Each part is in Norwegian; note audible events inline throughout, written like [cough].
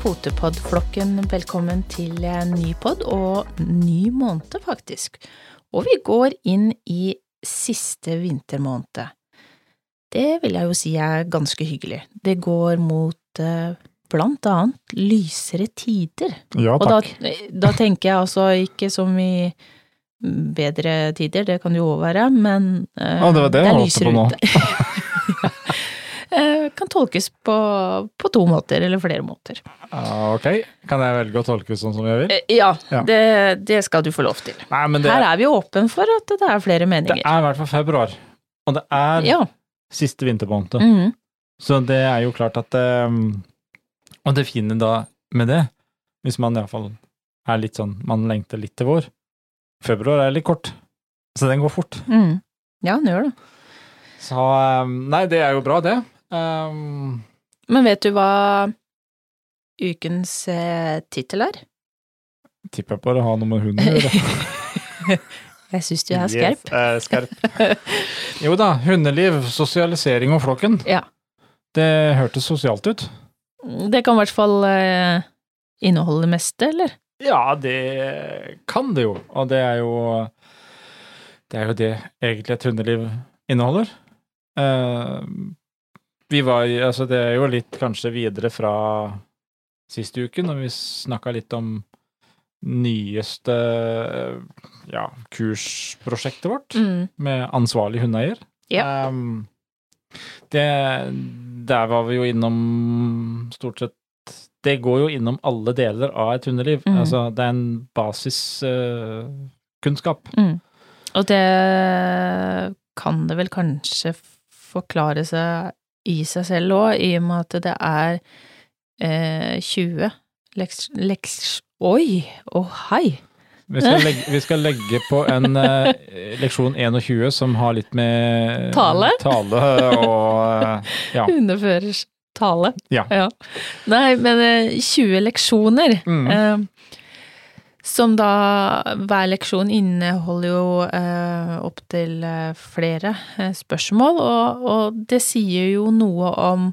Potepod-flokken velkommen til en ny pod, og ny måned, faktisk. Og vi går inn i siste vintermåned. Det vil jeg jo si er ganske hyggelig. Det går mot eh, blant annet lysere tider. Ja, Og da, takk. da tenker jeg altså ikke som i bedre tider, det kan det jo òg være, men uh, Ja, det var det jeg er lysere ute. Eh, [laughs] [laughs] kan tolkes på, på to måter, eller flere måter. Ok, kan jeg velge å tolke sånn som jeg vil? Eh, Ja, Ja. Det, det skal du få lov til. Nei, men det, Her er vi åpen for at det er flere meninger. det er i hvert fall februar. Og det er Ja. siste vintermåned. mhm. Så det er jo klart at um, Og det fine da med det, hvis man iallfall er litt sånn Man lengter litt til vår. Februar er litt kort, så den går fort. Mm. Ja, den gjør det. Så um, Nei, det er jo bra, det. Um, Men vet du hva ukens eh, tittel er? tipper på det har noe med hunden å gjøre. [laughs] Jeg syns du er skerp. Yes, skerp. [laughs] Jo da, hundeliv, sosialisering og flokken. Ja. Det hørtes sosialt ut. Det kan i hvert fall eh, inneholde det meste, eller? Ja, det kan det jo, og det er jo Det er jo det egentlig et hundeliv inneholder. Eh, vi var Altså, det er jo litt kanskje videre fra siste uke, når vi snakka litt om nyeste ja, kursprosjektet vårt Mm. med ansvarlig hundeeier. Ja. Um, det, der var vi jo innom stort sett Det går jo innom alle deler av et hundeliv. Mm. Altså, det er en basiskunnskap. Mm. Og det kan det vel kanskje forklare seg i seg selv òg, i og med at det er eh, 20 leks... leks oi! Å, hei! vi, skal legge, [laughs] vi skal legge på en uh, leksjon 21 som har litt med Tale? tale og uh, ja. [laughs] Hundeførers tale. Ja. Nei, men uh, 20 leksjoner. Mm. Som da Hver leksjon inneholder jo eh, opptil eh, flere eh, spørsmål, og, og det sier jo noe om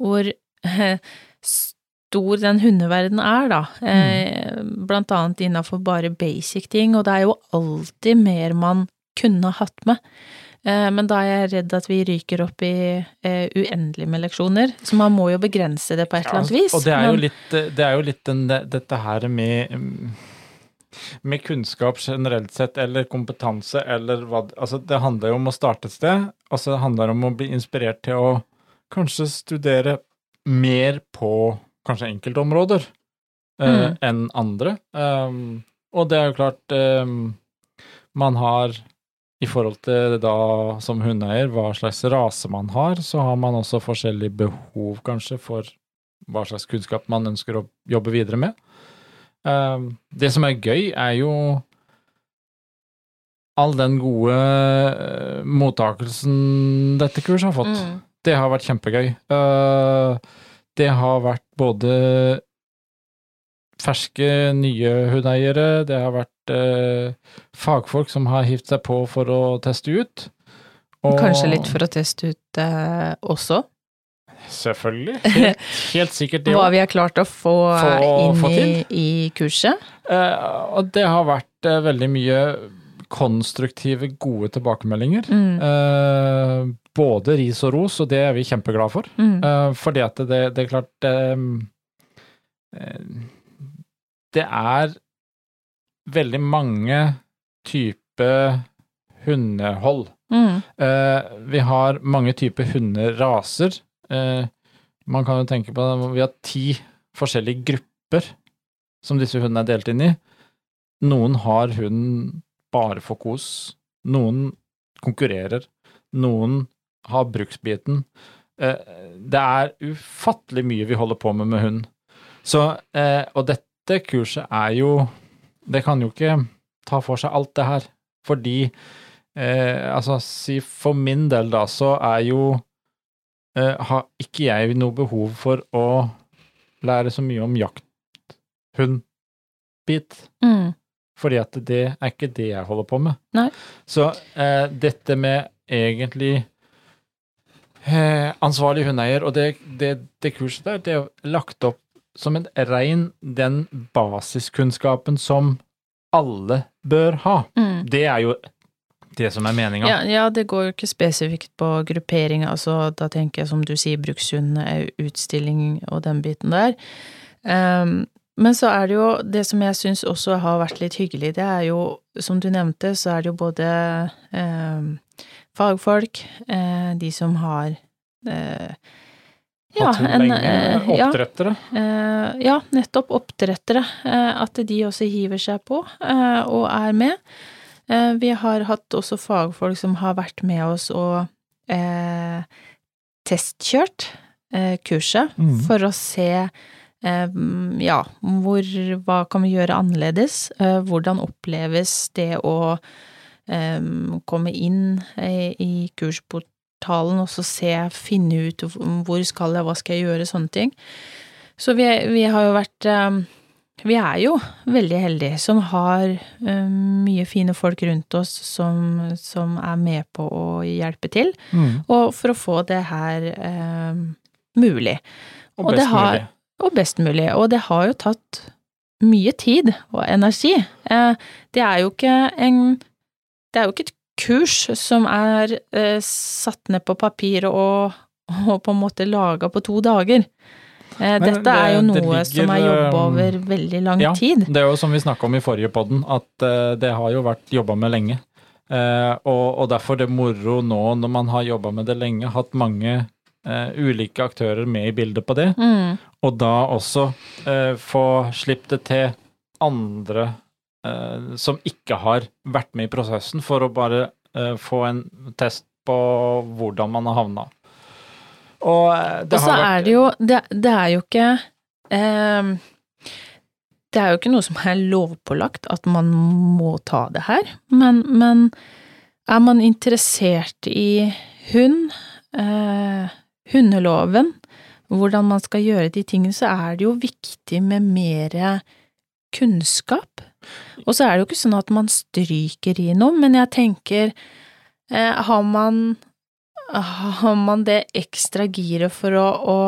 hvor eh, stor den hundeverdenen er, da. Eh, Blant annet innafor bare basic ting, og det er jo alltid mer man kunne hatt med. Eh, Men da er jeg redd at vi ryker opp i eh, uendelig med leksjoner, så man må jo begrense det på et eller annet vis. Og det er jo litt, det er jo litt den, det- dette her med mm, med kunnskap generelt sett, eller kompetanse, eller hva Altså, det handler jo om å starte et sted, og så handler det om å bli inspirert til å kanskje studere mer på kanskje enkeltområder eh, Mm. enn andre. Um, og det er jo klart um, Man har i forhold til da som hundeeier, hva slags rase man har, så har man også forskjellige behov kanskje for hva slags kunnskap man ønsker å jobbe videre med. Um, det som er gøy, er jo all den gode eh, mottakelsen dette kurset har fått. Mm. Det har vært kjempegøy. Uh, det har vært både ferske, nye hundeeiere, det har vært uh, fagfolk som har hivd seg på for å teste ut. Og- Kanskje litt for å teste ut eh, også, Selvfølgelig. [laughs] Helt, helt sikkert det hva vi har klart å få, Få- inn få i, i kurset. og det har vært eh, veldig mye konstruktive, gode tilbakemeldinger. Mm. Eh, både ris og ros, og det er vi kjempeglade for. Mm. Eh, fordi at det, det er klart eh, eh, Det er veldig mange typer hundehold. Mm. Eh, vi har mange typer hunderaser. Eh, man kan jo tenke på det, Vi har ti forskjellige grupper som disse hundene er delt inn i. Noen har hunden bare for kos. Noen konkurrerer. Noen har bruksbiten. Eh, det er ufattelig mye vi holder på med med hund. Så, eh, og dette kurset er jo Det kan jo ikke ta for seg alt det her. Fordi Altså, si for min del, da, så er jo Har ikke jeg noe behov for å lære så mye om jakthundbit. Mm. Fordi at det er ikke det jeg holder på med. Nei. Så eh, dette med egentlig eh, ansvarlig hundeeier, og det, det, det kurset der, det er lagt opp som en rein den basiskunnskapen som alle bør ha. Mm. Det er jo det som er meninga. Ja, ja, det går jo ikke spesifikt på gruppering, altså da tenker jeg som du sier brukshund, eh, utstilling og den biten der. Um, men så er det jo det som jeg syns også har vært litt hyggelig, det er jo, som du nevnte, så er det jo både eh, fagfolk, eh, de som har eh, ja, en, eh, ja, Oppdrettere. Eh, ja, nettopp oppdrettere. at de også hiver seg på eh, og er med. Eh, vi har hatt også fagfolk som har vært med oss og eh, testkjørt eh, kurset mm. for å se eh, ja, hvor Hva kan vi gjøre annerledes? Eh, hvordan oppleves det å eh, komme inn i kursportalen og så se, finne ut hvor skal jeg, hva skal jeg gjøre, sånne ting. Så vi, vi har jo vært Vi er jo veldig heldige som har eh, mye fine folk rundt oss som, som er med på å hjelpe til, Mm. og for å få det her eh, mulig. Og Og best har- mulig. Og best mulig. Og det har jo tatt mye tid og energi. Eh, det er jo ikke en Det er jo ikke et kurs som er eh, satt ned på papir og, og på en måte laga på to dager. Eh, Men dette er jo noe noe som er ligger, jobba um, over veldig lang Ja, tid. det er jo som vi snakka om i forrige podden, at eh, det har jo vært jobba med lenge. Eh, og, og derfor det moro nå, når man har jobba med det lenge, hatt mange Uh, ulike aktører med i bildet på det, Mm, og da også uh, få slippe det til andre uh, som ikke har vært med i prosessen, for å bare eh, få en test på hvordan man har havna. Og eh, det har vært er det jo Det, det er jo ikke eh, Det er jo ikke noe som er lovpålagt at man må ta det her, men, men er man interessert i hund, eh, hundeloven, hvordan man skal gjøre de tingene, så er det jo viktig med mer kunnskap. Og så er det jo ikke sånn at man stryker i noe, men jeg tenker, eh, har man har man det ekstra giret for å, å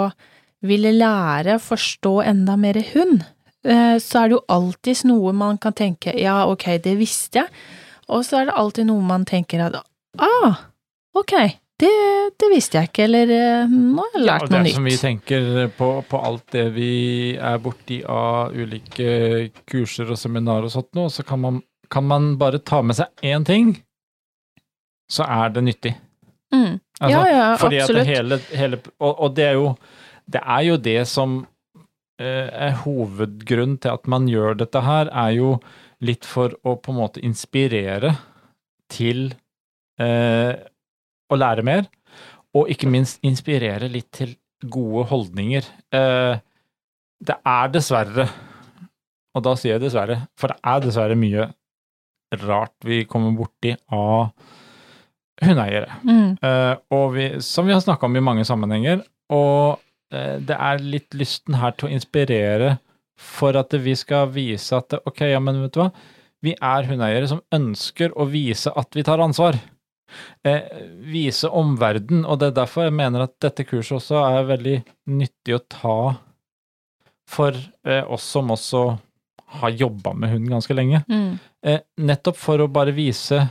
ville lære, forstå enda mer hund, eh, så er det jo alltids noe man kan tenke ja, ok, det visste jeg, og så er det alltid noe man tenker at ah, ok, det, det visste jeg ikke, eller eh, nå har jeg lært ja, det noe er som vi tenker på, på alt det vi er borti av ulike kurser og seminarer og sånt nå, så kan man, kan man bare ta med seg én ting, så er det nyttig. Mm. Altså, ja, ja, fordi absolutt. at hele, hele og, og det er jo det er jo det som eh, er hovedgrunnen til at man gjør dette her, er jo litt for å på en måte inspirere til eh, å lære mer, og ikke minst inspirere litt til gode holdninger. Eh, det er dessverre, og da sier jeg dessverre, for det er dessverre mye rart vi kommer borti av hundeeiere. Mm. Eh, og vi, som vi har snakka om i mange sammenhenger, og eh, det er litt lysten her til å inspirere for at vi skal vise at ok, ja, men vet du hva, vi er hundeeiere som ønsker å vise at vi tar ansvar. Eh, vise omverdenen, og det er derfor jeg mener at dette kurset også er veldig nyttig å ta for eh, oss som også har jobba med hund ganske lenge. Mm. Eh, nettopp for å bare vise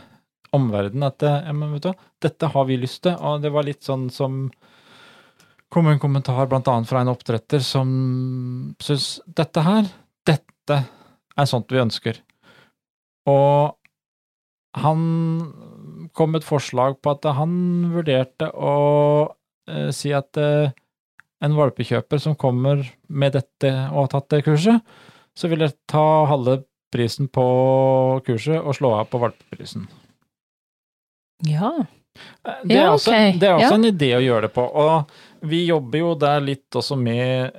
omverdenen at eh, ja, men vet du, dette har vi lyst til. Og det var litt sånn som kom en kommentar annet fra en oppdretter som syns dette her, dette er sånt vi ønsker. Og han kom med et forslag på at han vurderte å eh, si at eh, en valpekjøper som kommer med dette og har tatt det kurset, så vil jeg ta halve prisen på kurset og slå av på valpeprisen. Ja. Eh, Det er, Ja, også, det er også Ja. en idé å gjøre det på, og vi jobber jo der litt også med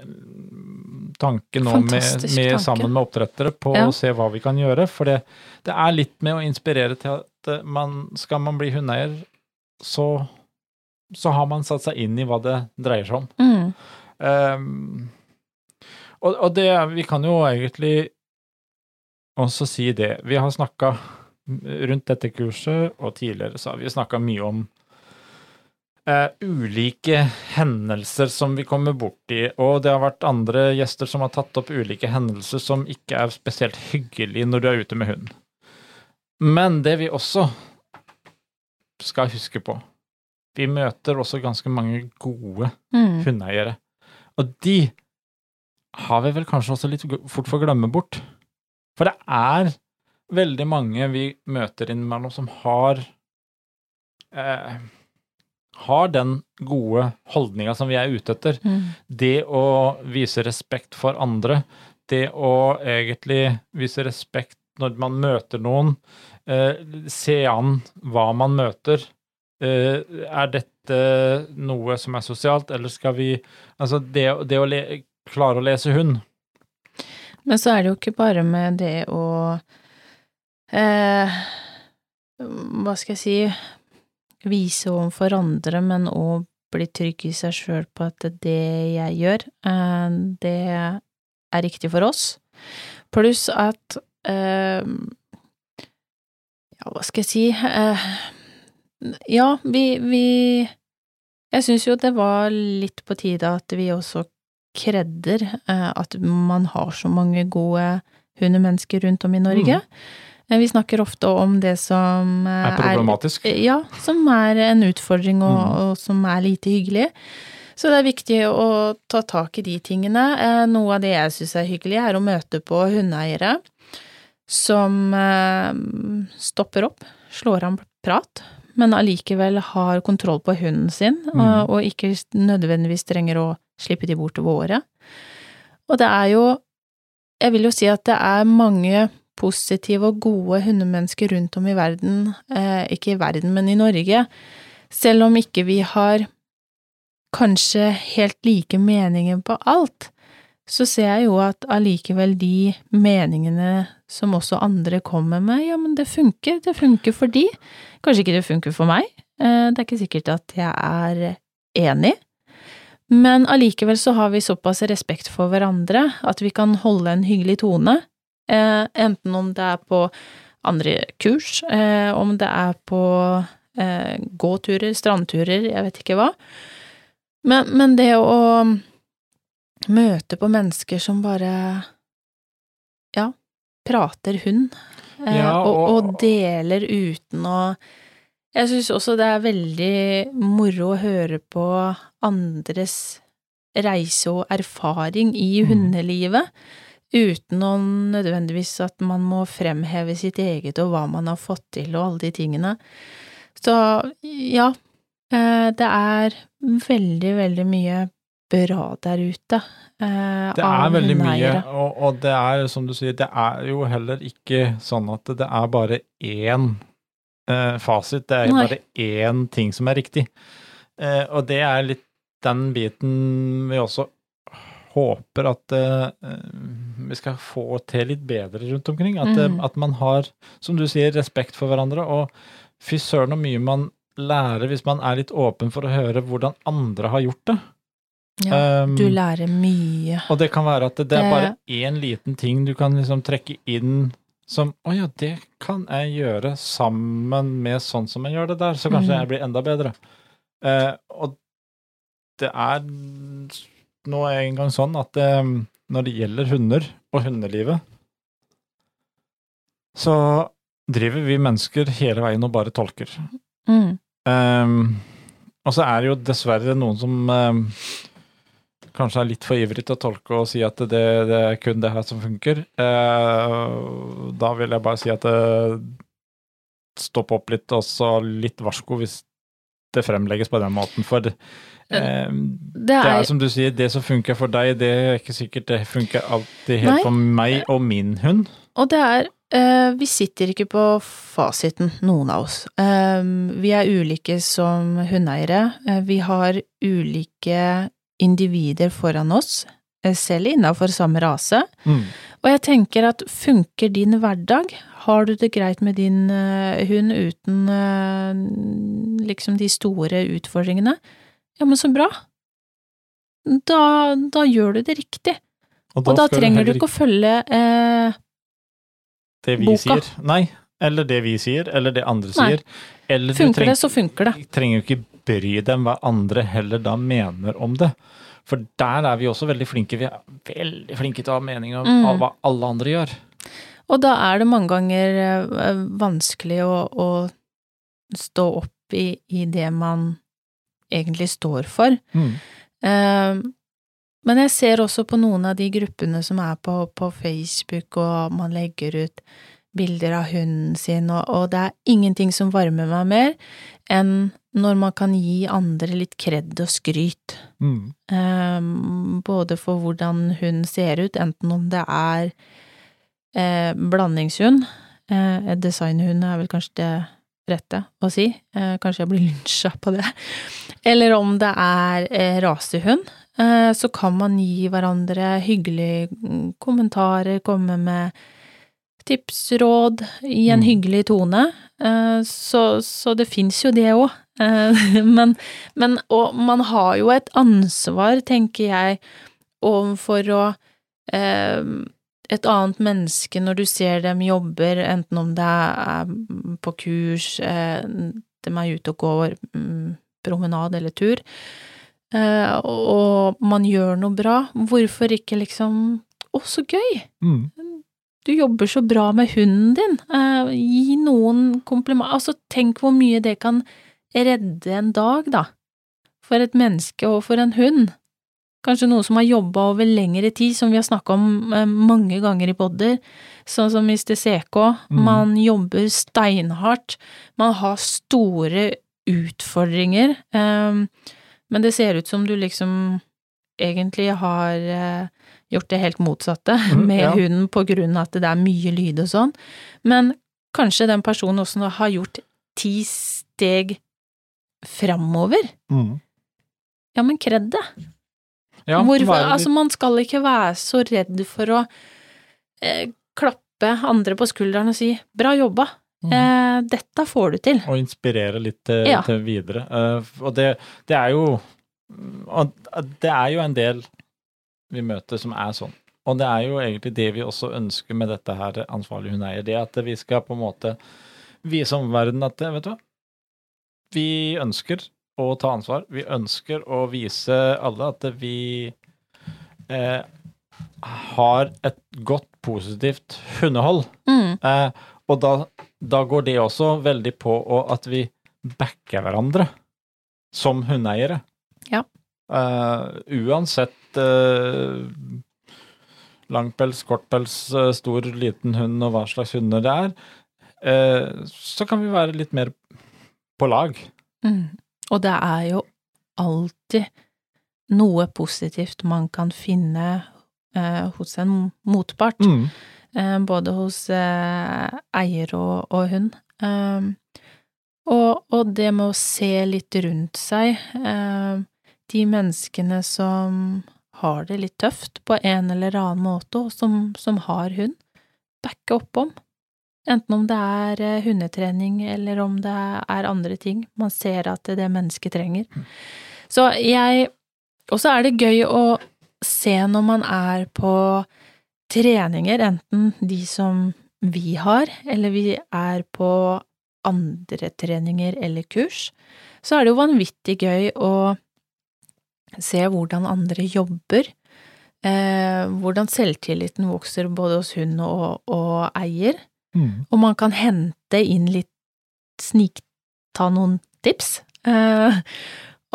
tanken nå med, med sammen med oppdrettere på Ja. å se hva vi kan gjøre, for det, det er litt med å inspirere til at eh, man, skal man bli hundeeier, så, så har man satt seg inn i hva det dreier seg om. Mm. Um, og, og det Vi kan jo egentlig også si det. Vi har snakka rundt dette kurset, og tidligere så har vi snakka mye om eh, ulike hendelser som vi kommer borti, og det har vært andre gjester som har tatt opp ulike hendelser som ikke er spesielt hyggelig når du er ute med hund. Men det vi også skal huske på Vi møter også ganske mange gode Mm. hundeeiere. Og de har vi vel kanskje også litt fort for å glemme bort. For det er veldig mange vi møter innimellom som har eh, Har den gode holdninga som vi er ute etter. Mm. Det å vise respekt for andre. Det å egentlig vise respekt når man møter noen. Eh, se an hva man møter. Eh, er dette noe som er sosialt, eller skal vi Altså, det, det å le, klare å lese hund. Men så er det jo ikke bare med det å eh, Hva skal jeg si Vise overfor andre, men òg bli trygg i seg sjøl på at det jeg gjør, eh, det er riktig for oss. Pluss at eh, Ja, hva skal jeg si eh, Ja, vi, vi Jeg syns jo det var litt på tide at vi også kredder eh, at man har så mange gode hundemennesker rundt om i Norge. Eh, Vi snakker ofte om det som eh, Er problematisk. ja, som er en utfordring og, Mm. og som er lite hyggelig. Så det er viktig å ta tak i de tingene. Eh, Noe av det jeg syns er hyggelig, er å møte på hundeeiere som eh, stopper opp, slår av prat, men allikevel har kontroll på hunden sin, Mm. og, og ikke nødvendigvis trenger å slippe de bort over året. Og det er jo Jeg vil jo si at det er mange positive og gode hundemennesker rundt om i verden, eh, ikke i verden, men i Norge, selv om ikke vi har kanskje helt like meninger på alt, så ser jeg jo at allikevel de meningene som også andre kommer med, ja, men det funker, det funker for de. Kanskje ikke det funker for meg, eh, det er ikke sikkert at jeg er enig, men allikevel så har vi såpass respekt for hverandre at vi kan holde en hyggelig tone, enten om det er på andre kurs, eh, om det er på eh, gåturer, strandturer, jeg vet ikke hva. Men, men det å møte på mennesker som bare, ja, prater hund, eh, Ja, og, og- og deler uten å Jeg syns også det er veldig moro å høre på andres reise og erfaring i Mm. hundelivet, uten å nødvendigvis at man må fremheve sitt eget og hva man har fått til og alle de tingene. Så ja, eh, det er veldig, veldig mye bra der ute. eh, Det er veldig mye, og, og det er som du sier, det er jo heller ikke sånn at det er bare én eh, fasit, det er Nei. bare én ting som er riktig. Eh, og det er litt den biten vi også håper at eh, vi skal få til litt bedre rundt omkring. At, eh, Mm. at man har, som du sier, respekt for hverandre. Og fy søren så mye man lærer hvis man er litt åpen for å høre hvordan andre har gjort det. Ja, Um, du lærer mye. og det kan være at det, det er bare én liten ting du kan liksom trekke inn som Å ja, det kan jeg gjøre sammen med sånn som jeg gjør det der, så kanskje Mm. jeg blir enda bedre. Uh, og det er nå en gang sånn at det, når det gjelder hunder og hundelivet, så driver vi mennesker hele veien og bare tolker. Mm. Um, og så er det jo dessverre noen som um, kanskje er litt for ivrig til å tolke og si at det, det er kun det her som funker. Uh, da vil jeg bare si at eh, stopp opp litt, og så litt varsko hvis det fremlegges på den måten. For det, er, Det er, som du sier, det som funker for deg, det er ikke sikkert det funker alltid helt Nei. for meg og min hund. Og det er eh, Vi sitter ikke på fasiten, noen av oss. Eh, vi er ulike som hundeeiere. Eh, vi har ulike individer foran oss, eh, selv innafor samme rase. Mm. Og jeg tenker at funker din hverdag, har du det greit med din hund uten liksom de store utfordringene, ja, men så bra. Da, da gjør du det riktig. Og da skal trenger du ikke å følge eh, det vi boka. sier. Nei, eller det vi sier, eller det andre Nei. sier. Eller du Funker treng- det, så funker det. trenger jo ikke bry dem hva andre heller da mener om det. For der er vi også veldig flinke. Vi er veldig flinke til å ha mening om Mm. hva alle andre gjør. Og da er det mange ganger eh, vanskelig å, å stå opp i, i det man egentlig står for. Eh, men jeg ser også på noen av de gruppene som er på, på Facebook, og man legger ut bilder av hunden sin, og, og det er ingenting som varmer meg mer enn når man kan gi andre litt kred og skryt. Mm. Eh, både for hvordan hunden ser ut, enten om det er eh, blandingshund, eh, designhund er vel kanskje det rette å si, eh, kanskje jeg blir [laughs] lynsja på det, eller om det er eh, rasehund, eh, så kan man gi hverandre hyggelige mm, kommentarer, komme med tips, råd, i en Mm. hyggelig tone, eh, så, så det fins jo det òg. [laughs] Men, men og man har jo et ansvar, tenker jeg, overfor å eh, et annet menneske når du ser dem jobber, enten om det er på kurs, eh, de er ute og går promenade promenad eller tur, eh, og man gjør noe bra, hvorfor ikke liksom Å, så gøy! Mm. Du jobber så bra med hunden din. Eh, gi noen kompliment Altså, tenk hvor mye det kan redde en dag, da. For et menneske og for en hund. Kanskje noen som har jobba over lengre tid, som vi har snakka om eh, mange ganger i podder, sånn som Mr. CK. Mm. Man jobber steinhardt, man har store utfordringer, eh, men det ser ut som du liksom egentlig har eh, gjort det helt motsatte Mm, [laughs] med ja. hunden på grunn av at det er mye lyd og sånn, men kanskje den personen også har gjort ti steg framover. Mm. Ja, men kred det. Ja, Hvorfor, være altså, man skal ikke være så redd for å eh, klappe andre på skulderen og si 'bra jobba', Mm. eh, dette får du til. og inspirere litt til, Ja. til videre. Eh, og det, det er jo og Det er jo en del vi møter som er sånn. Og det er jo egentlig det vi også ønsker med dette her ansvarlig hundeeier. Det at vi skal på en måte vise omverdenen at vet du hva, vi ønsker å ta ansvar. Vi ønsker å vise alle at vi eh, har et godt, positivt hundehold. Mm, Eh, og da, da går det også veldig på at vi backer hverandre som hundeeiere. Ja. Eh, uansett uh, langpels, kortpels, eh, stor, liten hund og hva slags hunder det er, eh, så kan vi være litt mer på lag. mm. Og det er jo alltid noe positivt man kan finne eh, hos en motpart. eh, både hos eh, eier og, og hund. Um, og, og det med å se litt rundt seg, eh, de menneskene som har det litt tøft på en eller annen måte, og som, som har hund, backe opp om. Enten om det er eh, hundetrening, eller om det er andre ting man ser at det mennesket trenger. Så jeg Og så er det gøy å se når man er på treninger, enten de som vi har, eller vi er på andre treninger eller kurs, så er det jo vanvittig gøy å se hvordan andre jobber, eh, hvordan selvtilliten vokser både hos hund og, og eier, Mm. og man kan hente inn litt snikta noen tips. Eh,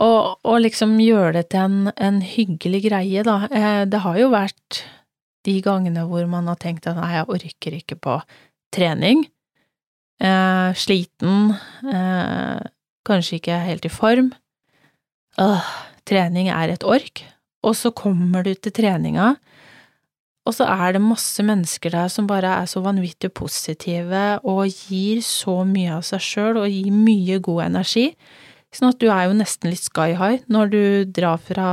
og, og liksom gjøre det til en, en hyggelig greie, da. Eh, det har jo vært de gangene hvor man har tenkt at nei, jeg orker ikke på trening. Eh, sliten, eh, kanskje ikke helt i form. Åh, trening er et ork. Og så kommer du til treninga, og så er det masse mennesker der som bare er så vanvittig positive og gir så mye av seg sjøl og gir mye god energi. Sånn at du er jo nesten litt sky high når du drar fra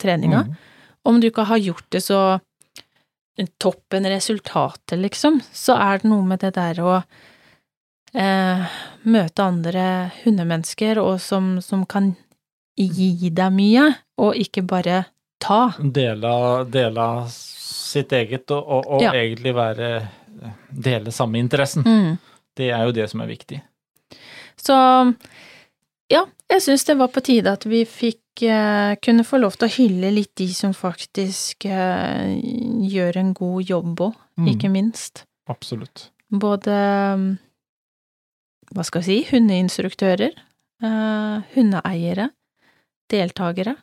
treninga. Mm. Om du ikke har gjort det så toppen resultatet, liksom, så er det noe med det der å eh, møte andre hundemennesker, og som, som kan gi deg mye, og ikke bare ta. Dele av- av sitt eget, og, og, og Ja. egentlig være Dele samme interessen. Mm. Det er jo det som er viktig. Så ja, Jeg syns det var på tide at vi fikk eh, kunne få lov til å hylle litt de som faktisk eh, gjør en god jobb òg, Mm. ikke minst. Absolutt. Både hva skal vi si, hundeinstruktører, eh, hundeeiere, deltakere.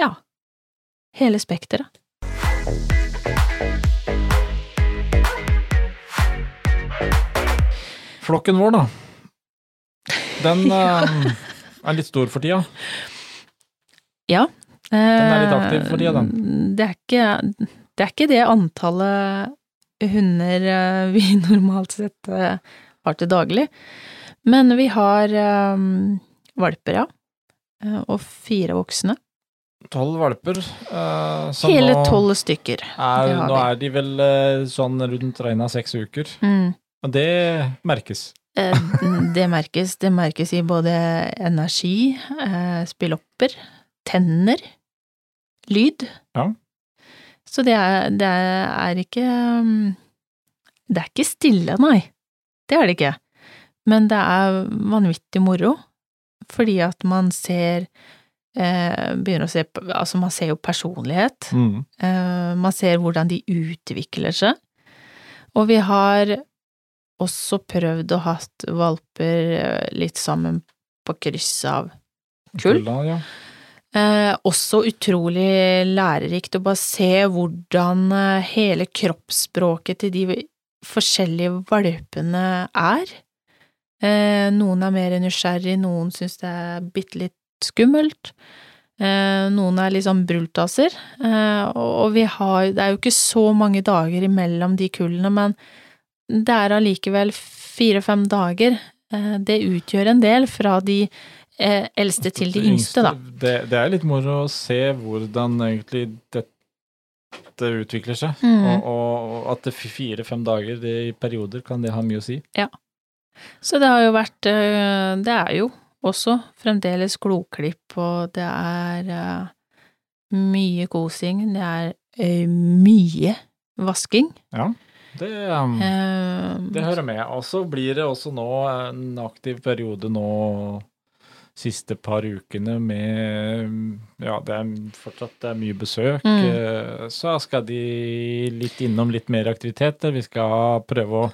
Ja, hele spekteret. Flokken vår, da. Den [laughs] eh, er litt stor for tida. Ja. Den er litt aktiv for tida, den. Det er ikke det, er ikke det antallet hunder eh, vi [laughs] normalt sett eh, har til daglig. Men vi har eh, valper, ja. Eh, Og fire voksne. Tolv valper. Uh, Hele tolv stykker. Er, nå er de vel uh, sånn rundt regna seks uker. Mm. Og det merkes. Eh, Det merkes. Det merkes i både energi, spillopper, tenner, lyd. Ja. Så det er, det er ikke mm, Det er ikke stille, nei. Det er det ikke. Men det er vanvittig moro, fordi at man ser eh, Begynner å se på Altså, man ser jo personlighet. Mm. Eh, Man ser hvordan de utvikler seg. Og vi har også prøvd å hatt valper eh, litt sammen på kryss av kull. Kulla, ja. Eh, også utrolig lærerikt å bare se hvordan eh, hele kroppsspråket til de forskjellige valpene er. Eh, noen er mer nysgjerrig, noen syns det er bitte litt skummelt. Eh, noen er sånn brultaser. Eh, og, vi har Det er jo ikke så mange dager imellom de kullene, men det er allikevel fire-fem dager. Eh, det utgjør en del fra de eldste til de yngste, da. Det, det er litt moro å se hvordan egentlig dette utvikler seg. Mm. Og, og, at det fire-fem dager i perioder kan det ha mye å si. Så det har jo vært Det er jo også fremdeles gloklipp, og det er uh, mye kosing. Det er uh, mye vasking. Det, um, Eh, det hører med. Og så blir det også nå en aktiv periode nå siste par ukene med Ja, det er fortsatt det er mye besøk. Mm. eh, Så skal de litt innom litt mer aktiviteter. Vi skal prøve å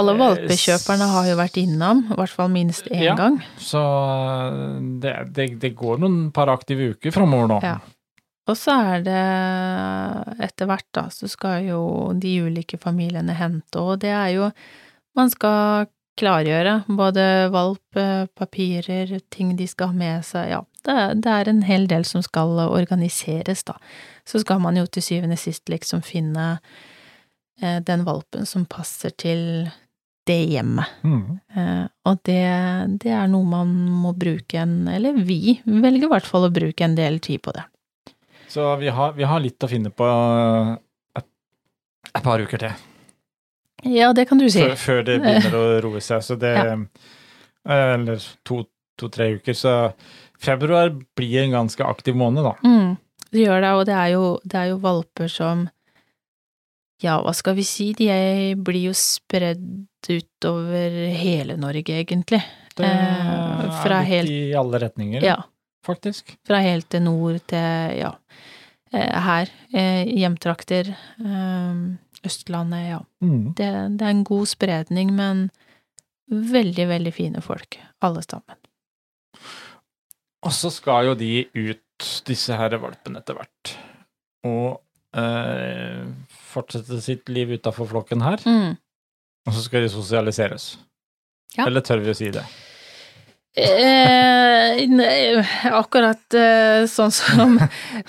Alle eh, valpekjøperne har jo vært innom, i hvert fall minst én Ja. gang. Så eh, det, det, det går noen par aktive uker framover nå. Ja. Og så er det etter hvert, da, så skal jo de ulike familiene hente, og det er jo Man skal klargjøre både valp, eh, papirer, ting de skal ha med seg, ja. Det, det er en hel del som skal organiseres, da. Så skal man jo til syvende og sist liksom finne den valpen som passer til det hjemmet. Mm. Eh, og det, det er noe man må bruke en Eller vi velger i hvert fall å bruke en del tid på det. Så vi har, vi har litt å finne på eh, et, et par uker til. Ja, det kan du si. Før, før det begynner å roe seg. Så det [laughs] Ja. eh, Eller to-tre uker. Så februar blir en ganske aktiv måned, da. Mm, det gjør det, og det er, jo, det er jo valper som Ja, hva skal vi si, de blir jo spredd utover hele Norge, egentlig. Det Eh, fra er litt helt- i alle retninger, Ja. faktisk. Fra helt til nord til, ja, eh, her. Eh, hjemtrakter. Eh, Østlandet, ja. Mm. Det, det er en god spredning, men veldig, veldig fine folk, alle sammen. Og så skal jo de ut, disse her valpene, etter hvert. Og eh, fortsette sitt liv utafor flokken her. Mm. Og så skal de sosialiseres. Ja. Eller tør vi å si det? Eh, nei, akkurat eh, sånn som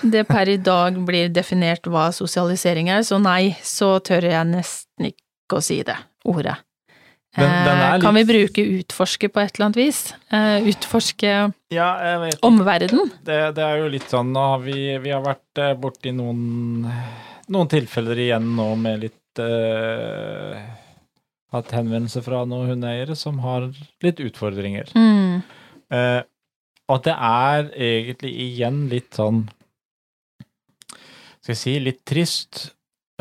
det per i dag blir definert hva sosialisering er, så nei, så tør jeg nesten ikke å si det ordet. Den- den Eh, Kan vi bruke utforske på et eller annet vis? Eh, utforske Ja, omverdenen? det, det er jo litt sånn Nå har vi, vi har vært eh, borti noen, noen tilfeller igjen nå med litt uh, Hatt henvendelser fra noen hundeeiere som har litt utfordringer. Mm. Uh, og det er egentlig igjen litt sånn Skal jeg si litt trist,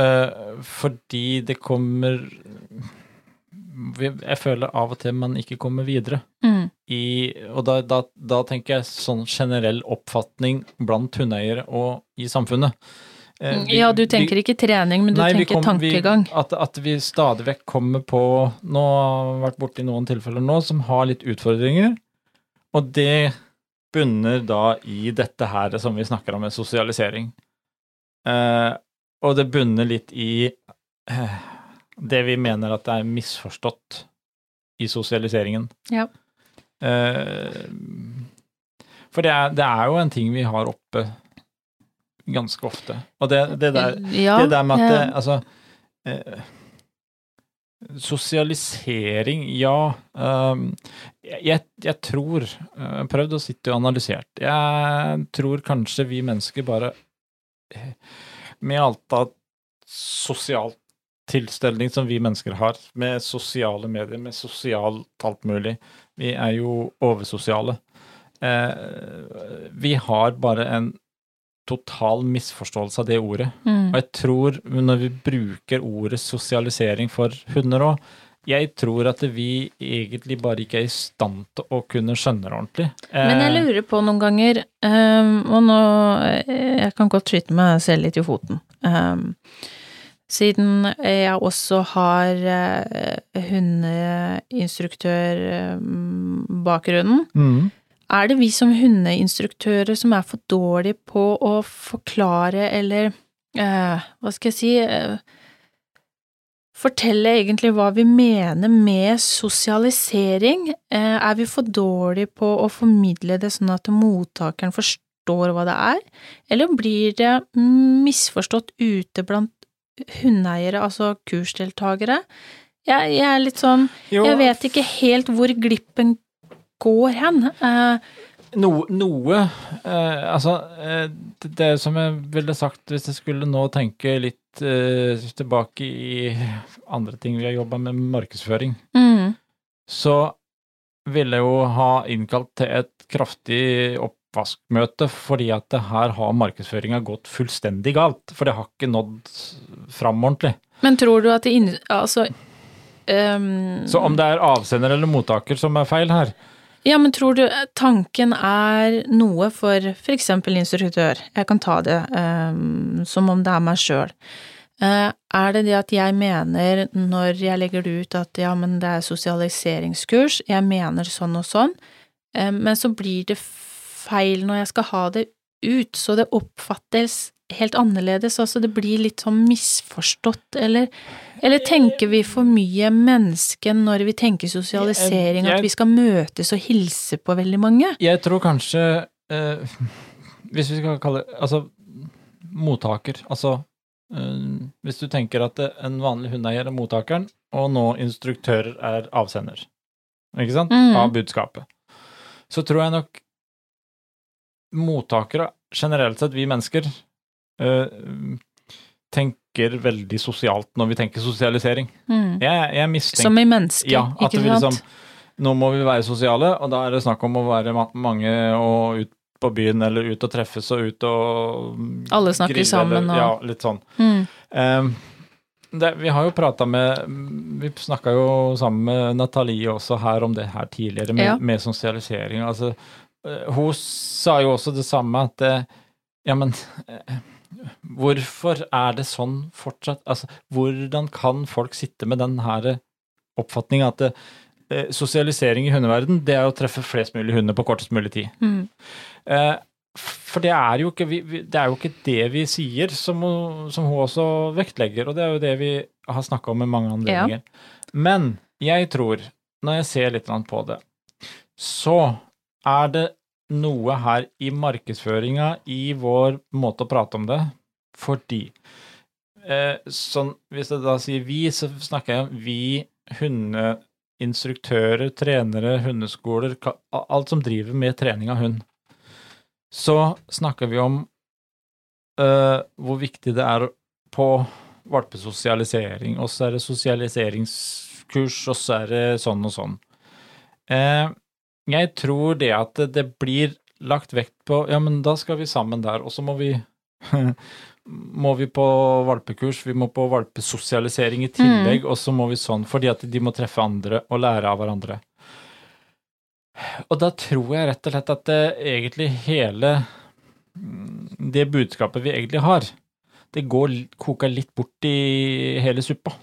uh, fordi det kommer Jeg føler av og til man ikke kommer videre. Mm. I, og da, da, da tenker jeg sånn generell oppfatning blant hundeeiere og i samfunnet. Eh, vi- Ja, du tenker ikke trening, men du Nei, tenker kom- vi- tankegang. at, at vi stadig vekk kommer på Nå har vi vært borti noen tilfeller nå som har litt utfordringer, og det bunner da i dette her som vi snakker om med sosialisering. Eh, og det bunner litt i eh, det vi mener at det er misforstått i sosialiseringen. Ja. Eh, for det er, det er jo en ting vi har oppe ganske ofte. Og det, det der ja, det der med at det, ja. altså eh, Sosialisering, ja. Um, jeg, jeg tror Jeg har prøvd å sitte og analysert. Jeg tror kanskje vi mennesker bare eh, Med alt av sosialt tilstelning som vi mennesker har, med sosiale medier, med sosialt alt mulig Vi er jo oversosiale. Eh, vi har bare en total misforståelse av det ordet. Mm. Og jeg tror, når vi bruker ordet sosialisering for hunder òg, jeg tror at vi egentlig bare ikke er i stand til å kunne skjønne det ordentlig. Men jeg Eh, lurer på noen ganger, ehm, og nå Jeg kan godt skyte meg selv litt i foten. Ehm, siden jeg også har uh, hundeinstruktørbakgrunnen, mm, er det vi som hundeinstruktører som er for dårlige på å forklare eller eh, Hva skal jeg si eh, Fortelle egentlig hva vi mener med sosialisering. Eh, er vi for dårlige på å formidle det sånn at mottakeren forstår hva det er, eller blir det misforstått ute blant hundeeiere, altså kursdeltakere? Jeg, jeg er litt sånn jo, Jeg vet ikke helt hvor glippen går hen. Eh, No, noe eh, Altså, eh, det, det som jeg ville sagt hvis jeg skulle nå tenke litt eh, tilbake i andre ting vi har jobba med, markedsføring, mm, så ville jeg jo ha innkalt til et kraftig oppvaskmøte, fordi at det her har markedsføringa gått fullstendig galt. For det har ikke nådd fram ordentlig. Men tror du at det inn... Altså um... Så om det er avsender eller mottaker som er feil her Ja, men tror du tanken er noe for eksempel instruktør? Jeg kan ta det um, som om det er meg sjøl. er det det at jeg mener når jeg legger det ut at ja, men det er sosialiseringskurs, jeg mener sånn og sånn, uh, men så blir det feil når jeg skal ha det ut, så det oppfattes helt annerledes, altså det blir litt sånn misforstått, eller, eller tenker vi for mye menneske når vi tenker sosialisering, at vi skal møtes og hilse på veldig mange? Jeg tror kanskje eh, Hvis vi skal kalle det Altså, mottaker. Altså eh, Hvis du tenker at en vanlig hundeeier er mottakeren, og nå instruktører er avsender, ikke sant, mm. av budskapet, så tror jeg nok mottakere, generelt sett vi mennesker, tenker veldig sosialt når vi tenker sosialisering. Mm. Jeg, jeg mistenker Som i mennesker, ja, ikke sant? liksom Nå må vi være sosiale, og da er det snakk om å være mange og ut på byen, eller ut og treffes og ut og Alle snakker grille, sammen og- Ja, litt sånn. Mm. Ehm, det, vi har jo prata med Vi snakka jo sammen med Nathalie også her om det her tidligere, med, Ja. med sosialisering. Altså, eh, hun sa jo også det samme, at eh, ja, men eh, Hvorfor er det sånn fortsatt? Altså, hvordan kan folk sitte med den her oppfatninga at eh, sosialisering i hundeverden, det er å treffe flest mulig hunder på kortest mulig tid? Mm. Eh, for det er, jo ikke, det er jo ikke det vi sier, som, som hun også vektlegger, og det er jo det vi har snakka om i mange anledninger. Men jeg tror, når jeg ser litt på det, så er det noe her i markedsføringa, i vår måte å prate om det, fordi eh, sånn, Hvis jeg da sier vi, så snakker jeg om vi hundeinstruktører, trenere, hundeskoler, alt som driver med trening av hund. Så snakker vi om eh, hvor viktig det er på valpesosialisering, og så er det sosialiseringskurs, og så er det sånn og sånn. Eh, jeg tror det at det, blir lagt vekt på Ja, men da skal vi sammen der, og så må vi [laughs] må vi på valpekurs, vi må på valpesosialisering i tillegg, og så må vi sånn fordi at de må treffe andre og lære av hverandre. Og da tror jeg rett og slett at det egentlig hele mm, det budskapet vi egentlig har, det går, koker litt bort i hele suppa.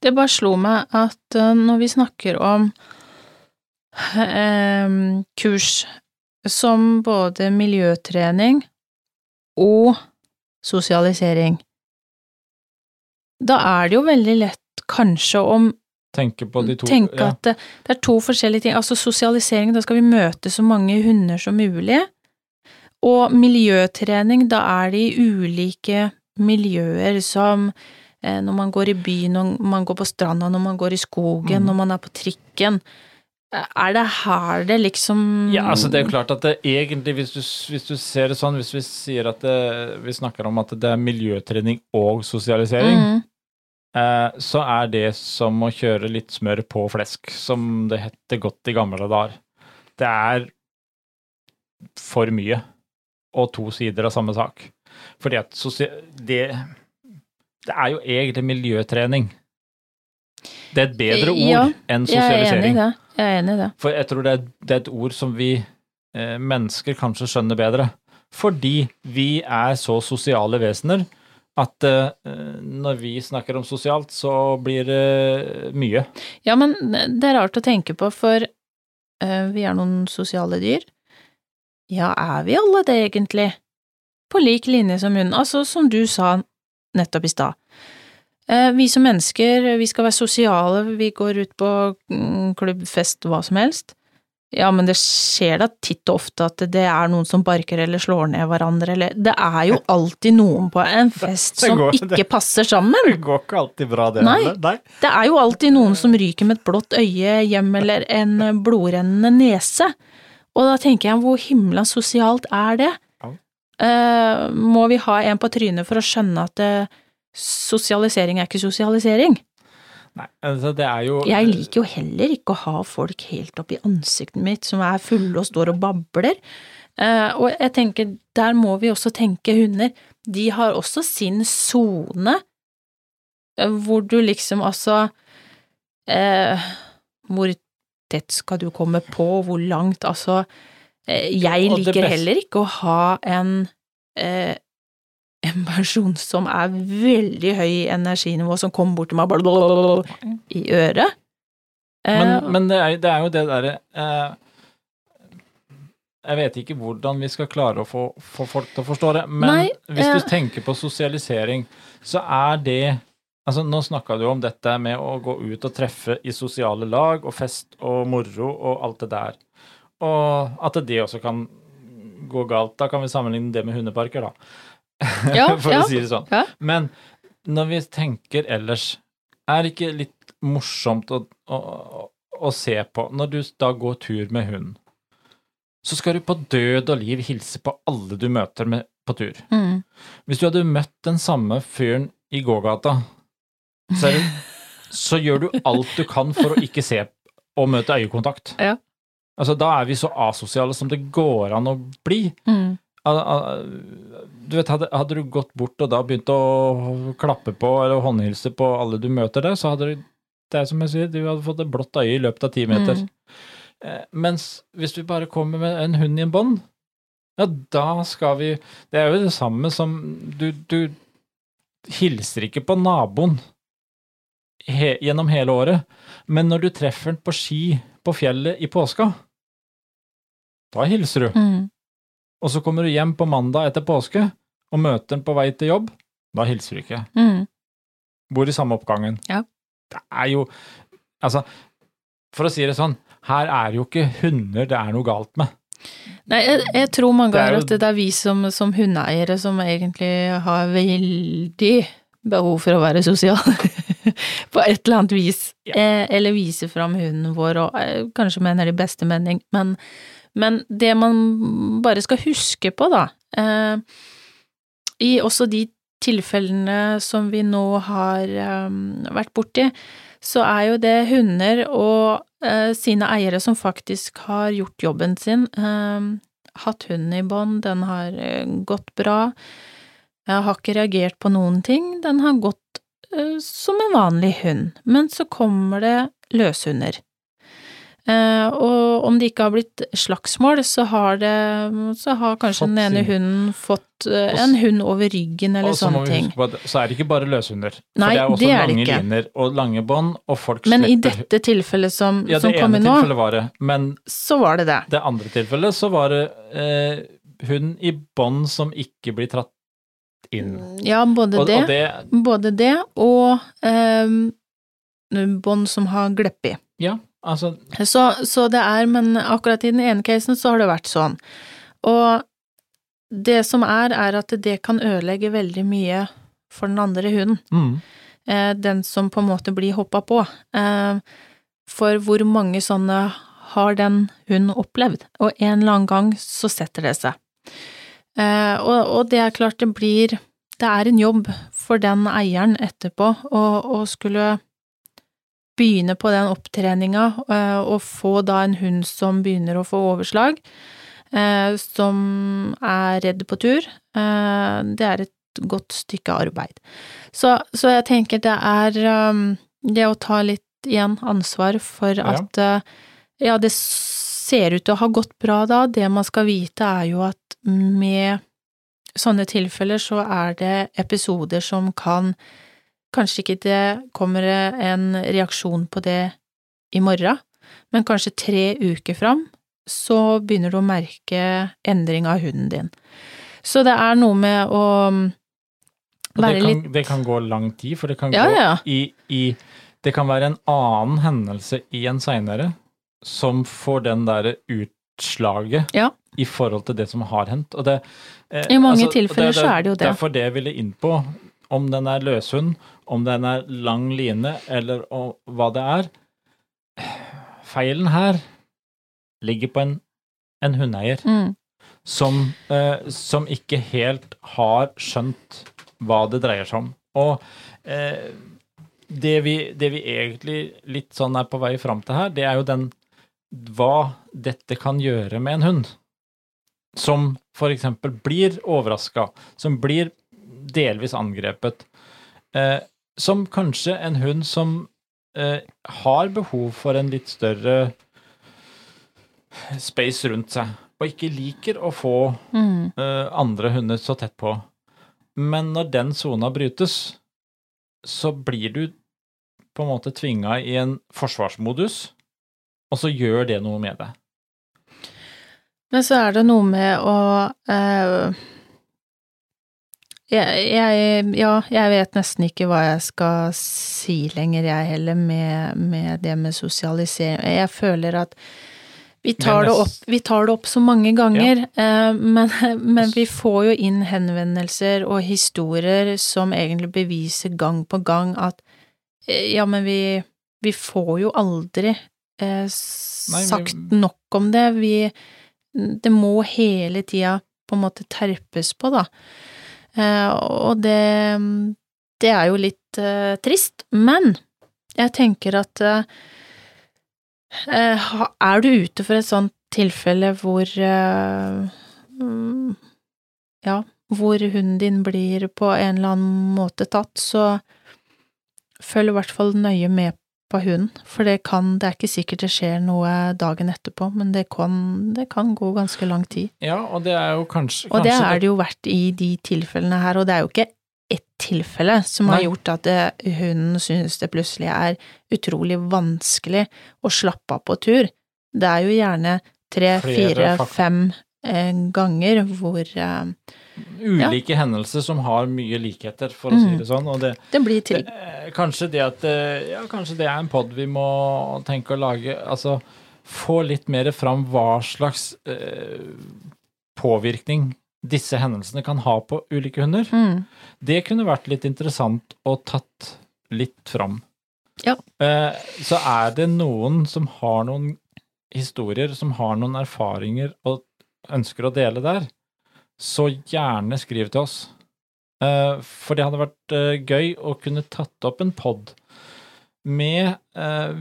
Det bare slo meg at uh, når vi snakker om kurs som både miljøtrening og sosialisering, da er det jo veldig lett kanskje om Tenke på de to tenke ja. at det, det er to forskjellige ting. Altså sosialisering, da skal vi møte så mange hunder som mulig. Og miljøtrening, da er det i ulike miljøer som eh, når man går i byen, når man går på stranda, når man går i skogen, mm. når man er på trikken. Eh, Er det her det liksom Ja, altså det er jo klart at det egentlig, hvis du, hvis du ser det sånn, hvis vi sier at det, vi snakker om at det er miljøtrening og sosialisering, mm. eh, så er det som å kjøre litt smør på flesk, som det heter godt i gamle dager. Det er for mye, og to sider av samme sak. Fordi at det, det er jo egentlig miljøtrening. Det er et bedre ord Ja, enn Jeg er sosialisering. Jeg er enig i det. For jeg tror det er, det er et ord som vi eh, mennesker kanskje skjønner bedre. Fordi vi er så sosiale vesener at eh, når vi snakker om sosialt, så blir det mye. Ja, men det er rart å tenke på, for eh, vi er noen sosiale dyr. Ja, er vi alle det, egentlig? På lik linje som hun. altså som du sa nettopp i stad. Eh, vi som mennesker, vi skal være sosiale, vi går ut på mm, klubb, fest, hva som helst. Ja, men det skjer da titt og ofte at det er noen som barker eller slår ned hverandre, eller Det er jo [laughs] alltid noen på en fest Det som går- ikke passer sammen. Det går ikke alltid bra, det Nei. Nei. Det er jo alltid noen som ryker med et blått øye hjem eller en blodrennende nese. Og da tenker jeg, hvor himla sosialt er det? Ja. Uh, må vi ha en på trynet for å skjønne at eh, sosialisering er ikke sosialisering? Nei, altså det er jo Jeg liker jo heller ikke å ha folk helt oppi ansiktet mitt som er fulle og står og babler. Uh, og jeg tenker, der må vi også tenke hunder. De har også sin sone, eh, hvor du liksom altså uh, Hvor tett skal du komme på, hvor langt, altså uh, Jeg liker beste- heller ikke å ha en en person som er veldig høy energinivå, som kommer bort til meg blablabla i øret. Men, Men, men det, er, det er jo det derre uh, Jeg vet ikke hvordan vi skal klare å få, få folk til å forstå det, men Nei, hvis eh, du tenker på sosialisering, så er det Altså, nå snakka du om dette med å gå ut og treffe i sosiale lag og fest og moro og alt det der. Og at det også kan gå galt. Da kan vi sammenligne det med hundeparker, da. Ja, [laughs] For å si det sånn. Men når vi tenker ellers, er det ikke litt morsomt å, å, å se på når du da går tur med hunden, Så skal du på død og liv hilse på alle du møter med på tur. Mm. Hvis du hadde møtt den samme fyren i gågata, så, det, [laughs] så gjør du alt du kan for å ikke se og møte øyekontakt. Ja. Altså, da er vi så asosiale som det går an å bli. Mm. Du vet, hadde, hadde du gått bort og da begynt å klappe på eller håndhilse på alle du møter der, så hadde du det er som jeg sier, du hadde fått et blått øye i løpet av ti meter. Mm. Eh, mens hvis vi bare kommer med en hund i en bånd, ja, da skal vi Det er jo det samme som Du, du hilser ikke på naboen he, gjennom hele året, men når du treffer den på ski på fjellet i påska, da hilser du. Mm. Og så kommer du hjem på mandag etter påske og møter den på vei til jobb. Da hilser du ikke. Mm. Bor i samme oppgangen. Ja. Det er jo Altså, for å si det sånn, her er jo ikke hunder det er noe galt med. Nei, jeg, jeg tror mange er ganger at det er vi som, som hundeeiere som egentlig har veldig behov for å være sosial. [laughs] på et eller annet vis. Ja. Eh, eller vise fram hunden vår, og eh, kanskje mener de beste mening, men, men det man bare skal huske på, da, eh, i også de tilfellene som vi nå har eh, vært borti, så er jo det hunder og eh, sine eiere som faktisk har gjort jobben sin, hatt hunden i bånd, den har gått bra, Jeg har ikke reagert på noen ting, den har gått som en vanlig hund, men så kommer det løshunder. Eh, og om det ikke har blitt slagsmål, så har det Så har kanskje Fått den ene hunden fått eh, en hund over ryggen eller sånne ting. så er det ikke bare løshunder. For det er også det er lange ikke. liner og lange bånd, og folk Men i dette tilfellet som, Ja, som kom inn nå, var det, men så var det det. det andre tilfellet så var det eh, hund i bånd som ikke blir tratt inn. Ja, både Og, det, og det både det og eh, bånd som har gleppet. Ja, altså Så, så det er, men akkurat i den ene casen så har det vært sånn. Og det som er, er at det kan ødelegge veldig mye for den andre hunden. mm, Eh, den som på en måte blir hoppa på. Eh, for hvor mange sånne har den hunden opplevd? Og en eller annen gang så setter det seg. Eh, og, og det er klart det blir Det er en jobb for den eieren etterpå å, skulle begynne på den opptreninga eh, og få da en hund som begynner å få overslag, eh, som er redd på tur. Eh, det er et godt stykke arbeid. Så, så jeg tenker det er um, det å ta litt igjen ansvar for at ja. ja, det ser ut til å ha gått bra da. Det man skal vite er jo at med sånne tilfeller så er det episoder som kan Kanskje ikke det kommer en reaksjon på det i morgen, men kanskje tre uker fram, så begynner du å merke endring av hunden din. Så det er noe med å det, være kan, litt det kan gå lang tid, for det kan Ja, gå ja. i, i Det kan være en annen hendelse i en seinere som får den derre utslaget Ja. i forhold til det som har hendt. Og det, eh, I mange altså, tilfeller så er det jo det. Derfor det jeg ville inn på, om den er løshund, om den er lang line, eller hva det er. Feilen her ligger på en, en hundeeier mm, som, eh, som ikke helt har skjønt hva det dreier seg om. Og eh, det, vi, det vi egentlig litt sånn er på vei fram til her, det er jo den hva dette kan gjøre med en hund. Som for eksempel blir overraska, som blir delvis angrepet. Eh, som kanskje en hund som eh, har behov for en litt større space rundt seg, og ikke liker å få mm, eh, andre hunder så tett på. Men når den sona brytes, så blir du på en måte tvinga i en forsvarsmodus, og så gjør det noe med deg. Men så er det noe med å eh, jeg, jeg, ja, jeg vet nesten ikke hva jeg skal si lenger, jeg heller, med, med det med sosialisering. Jeg føler at vi tar, det opp, vi tar det opp så mange ganger, ja. men, [laughs] men vi får jo inn henvendelser og historier som egentlig beviser gang på gang at eh, ja, men vi, vi får jo aldri eh, Nei, vi- sagt nok om det. Vi Det må hele tida på en måte terpes på, da. Eh, og det Det er jo litt eh, trist, men jeg tenker at eh, er du ute for et sånt tilfelle hvor mm, Ja, hvor hunden din blir på en eller annen måte tatt, så følg i hvert fall nøye med på hunden, for det kan Det er ikke sikkert det skjer noe dagen etterpå, men det kan, det kan gå ganske lang tid. Ja, og det er jo kanskje Og det kanskje er det jo vært i de tilfellene her, og det er jo ikke ett tilfelle som har gjort at det, hunden synes det plutselig er utrolig vanskelig å slappe av på tur. Det er jo gjerne tre, Flere fire, fem eh, ganger hvor eh, ulike hendelser som har mye likheter, for å si Mm. det sånn. Og det, det blir til. det, eh, kanskje det at eh, Ja, kanskje det er en pod vi må tenke å lage Altså få litt mer fram hva slags eh, påvirkning disse hendelsene kan ha på ulike hunder. Mm. Det kunne vært litt interessant å tatt litt fram. Ja. Eh, så er det noen som har noen historier, som har noen erfaringer og ønsker å dele der, så gjerne skriv til oss. Eh, for det hadde vært eh, gøy å kunne tatt opp en pod med eh,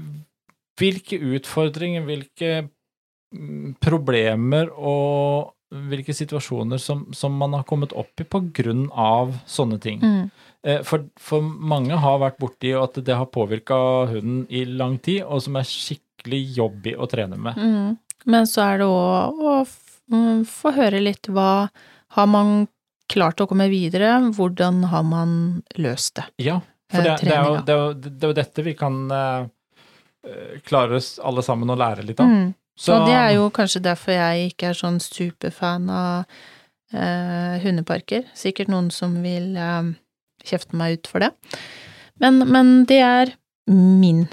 hvilke utfordringer, hvilke mm, problemer og hvilke situasjoner som, som man har kommet opp i på grunn av sånne ting. Mm. For, for mange har vært borti at det har påvirka hunden i lang tid, og som er skikkelig jobbig å trene med. Mm. Men så er det òg å få høre litt hva Har man klart å komme videre? Hvordan har man løst det? Ja, for Eh, det, det, er jo, det, er jo, det er jo dette vi kan eh, klare oss alle sammen å lære litt av. Mm. Så Og det er jo kanskje derfor jeg ikke er sånn superfan av uh, hundeparker. Sikkert noen som vil uh, kjefte meg ut for det. Men, men det er min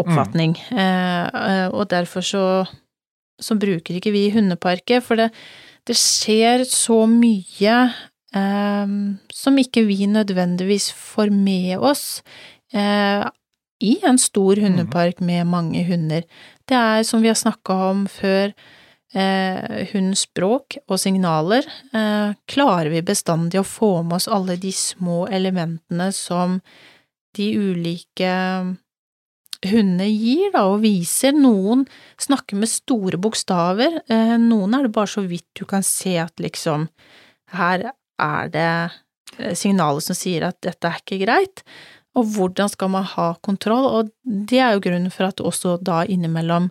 oppfatning. mm. eh, og derfor så, så bruker ikke vi hundeparker, for det, det skjer så mye eh, som ikke vi nødvendigvis får med oss eh, i en stor hundepark med mange hunder. Det er, som vi har snakka om før, eh, hundens språk og signaler. Eh, klarer vi bestandig å få med oss alle de små elementene som de ulike hundene gir, da, og viser. Noen snakker med store bokstaver, eh, noen er det bare så vidt du kan se at liksom her er det signalet som sier at dette er ikke greit. Og hvordan skal man ha kontroll, og det er jo grunnen for at også da innimellom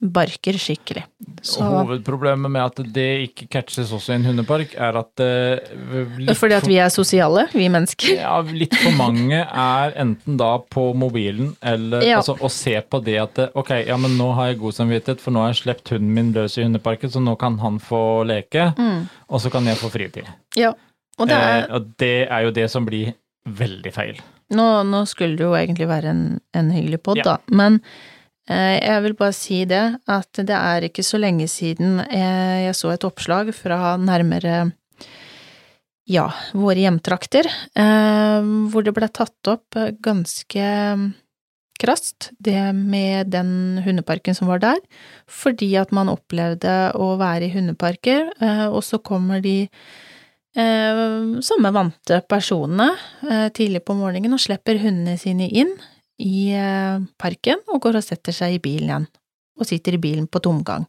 barker skikkelig. Så, hovedproblemet med at det ikke catches også i en hundepark, er at uh, fordi at vi er sosiale, vi mennesker. Ja, litt for mange er enten da på mobilen eller Ja. altså å se på det at ok, ja, men nå har jeg god samvittighet, for nå har jeg sluppet hunden min løs i hundeparken, så nå kan han få leke, Mm. og så kan jeg få fritid. Ja. Og det er, eh, og det er jo det som blir veldig feil. nå, nå skulle det jo egentlig være en, en hyggelig pod, Ja. da, men eh, jeg vil bare si det, at det er ikke så lenge siden jeg, så et oppslag fra nærmere ja, våre hjemtrakter, eh, hvor det ble tatt opp eh, ganske krast, det med den hundeparken som var der, fordi at man opplevde å være i hundeparker, eh, og så kommer de eh, samme vante personene eh, tidlig på morgenen og slipper hundene sine inn i eh, parken og går og setter seg i bilen igjen, og sitter i bilen på tomgang,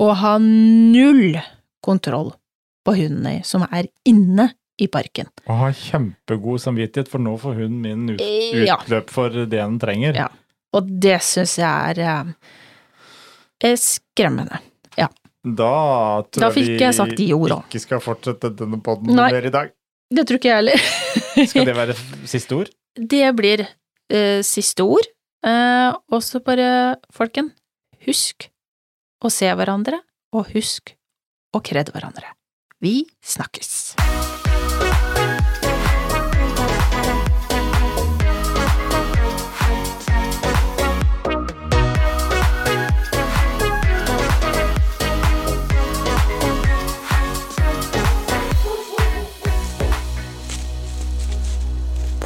og har null kontroll på hundene som er inne i parken. Og ha kjempegod samvittighet, for nå får hunden min ut, Ja. utløp for det den trenger. Ja. Og det syns jeg er eh, er skremmende. Da tror Da jeg vi ikke skal fortsette denne podden Nei. mer i dag. Det tror ikke jeg heller. Skal det [laughs] være siste ord? Det blir eh, siste ord. Eh, og så bare, folken, husk å se hverandre, og husk å kredde hverandre. Vi snakkes!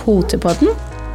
Potepodden,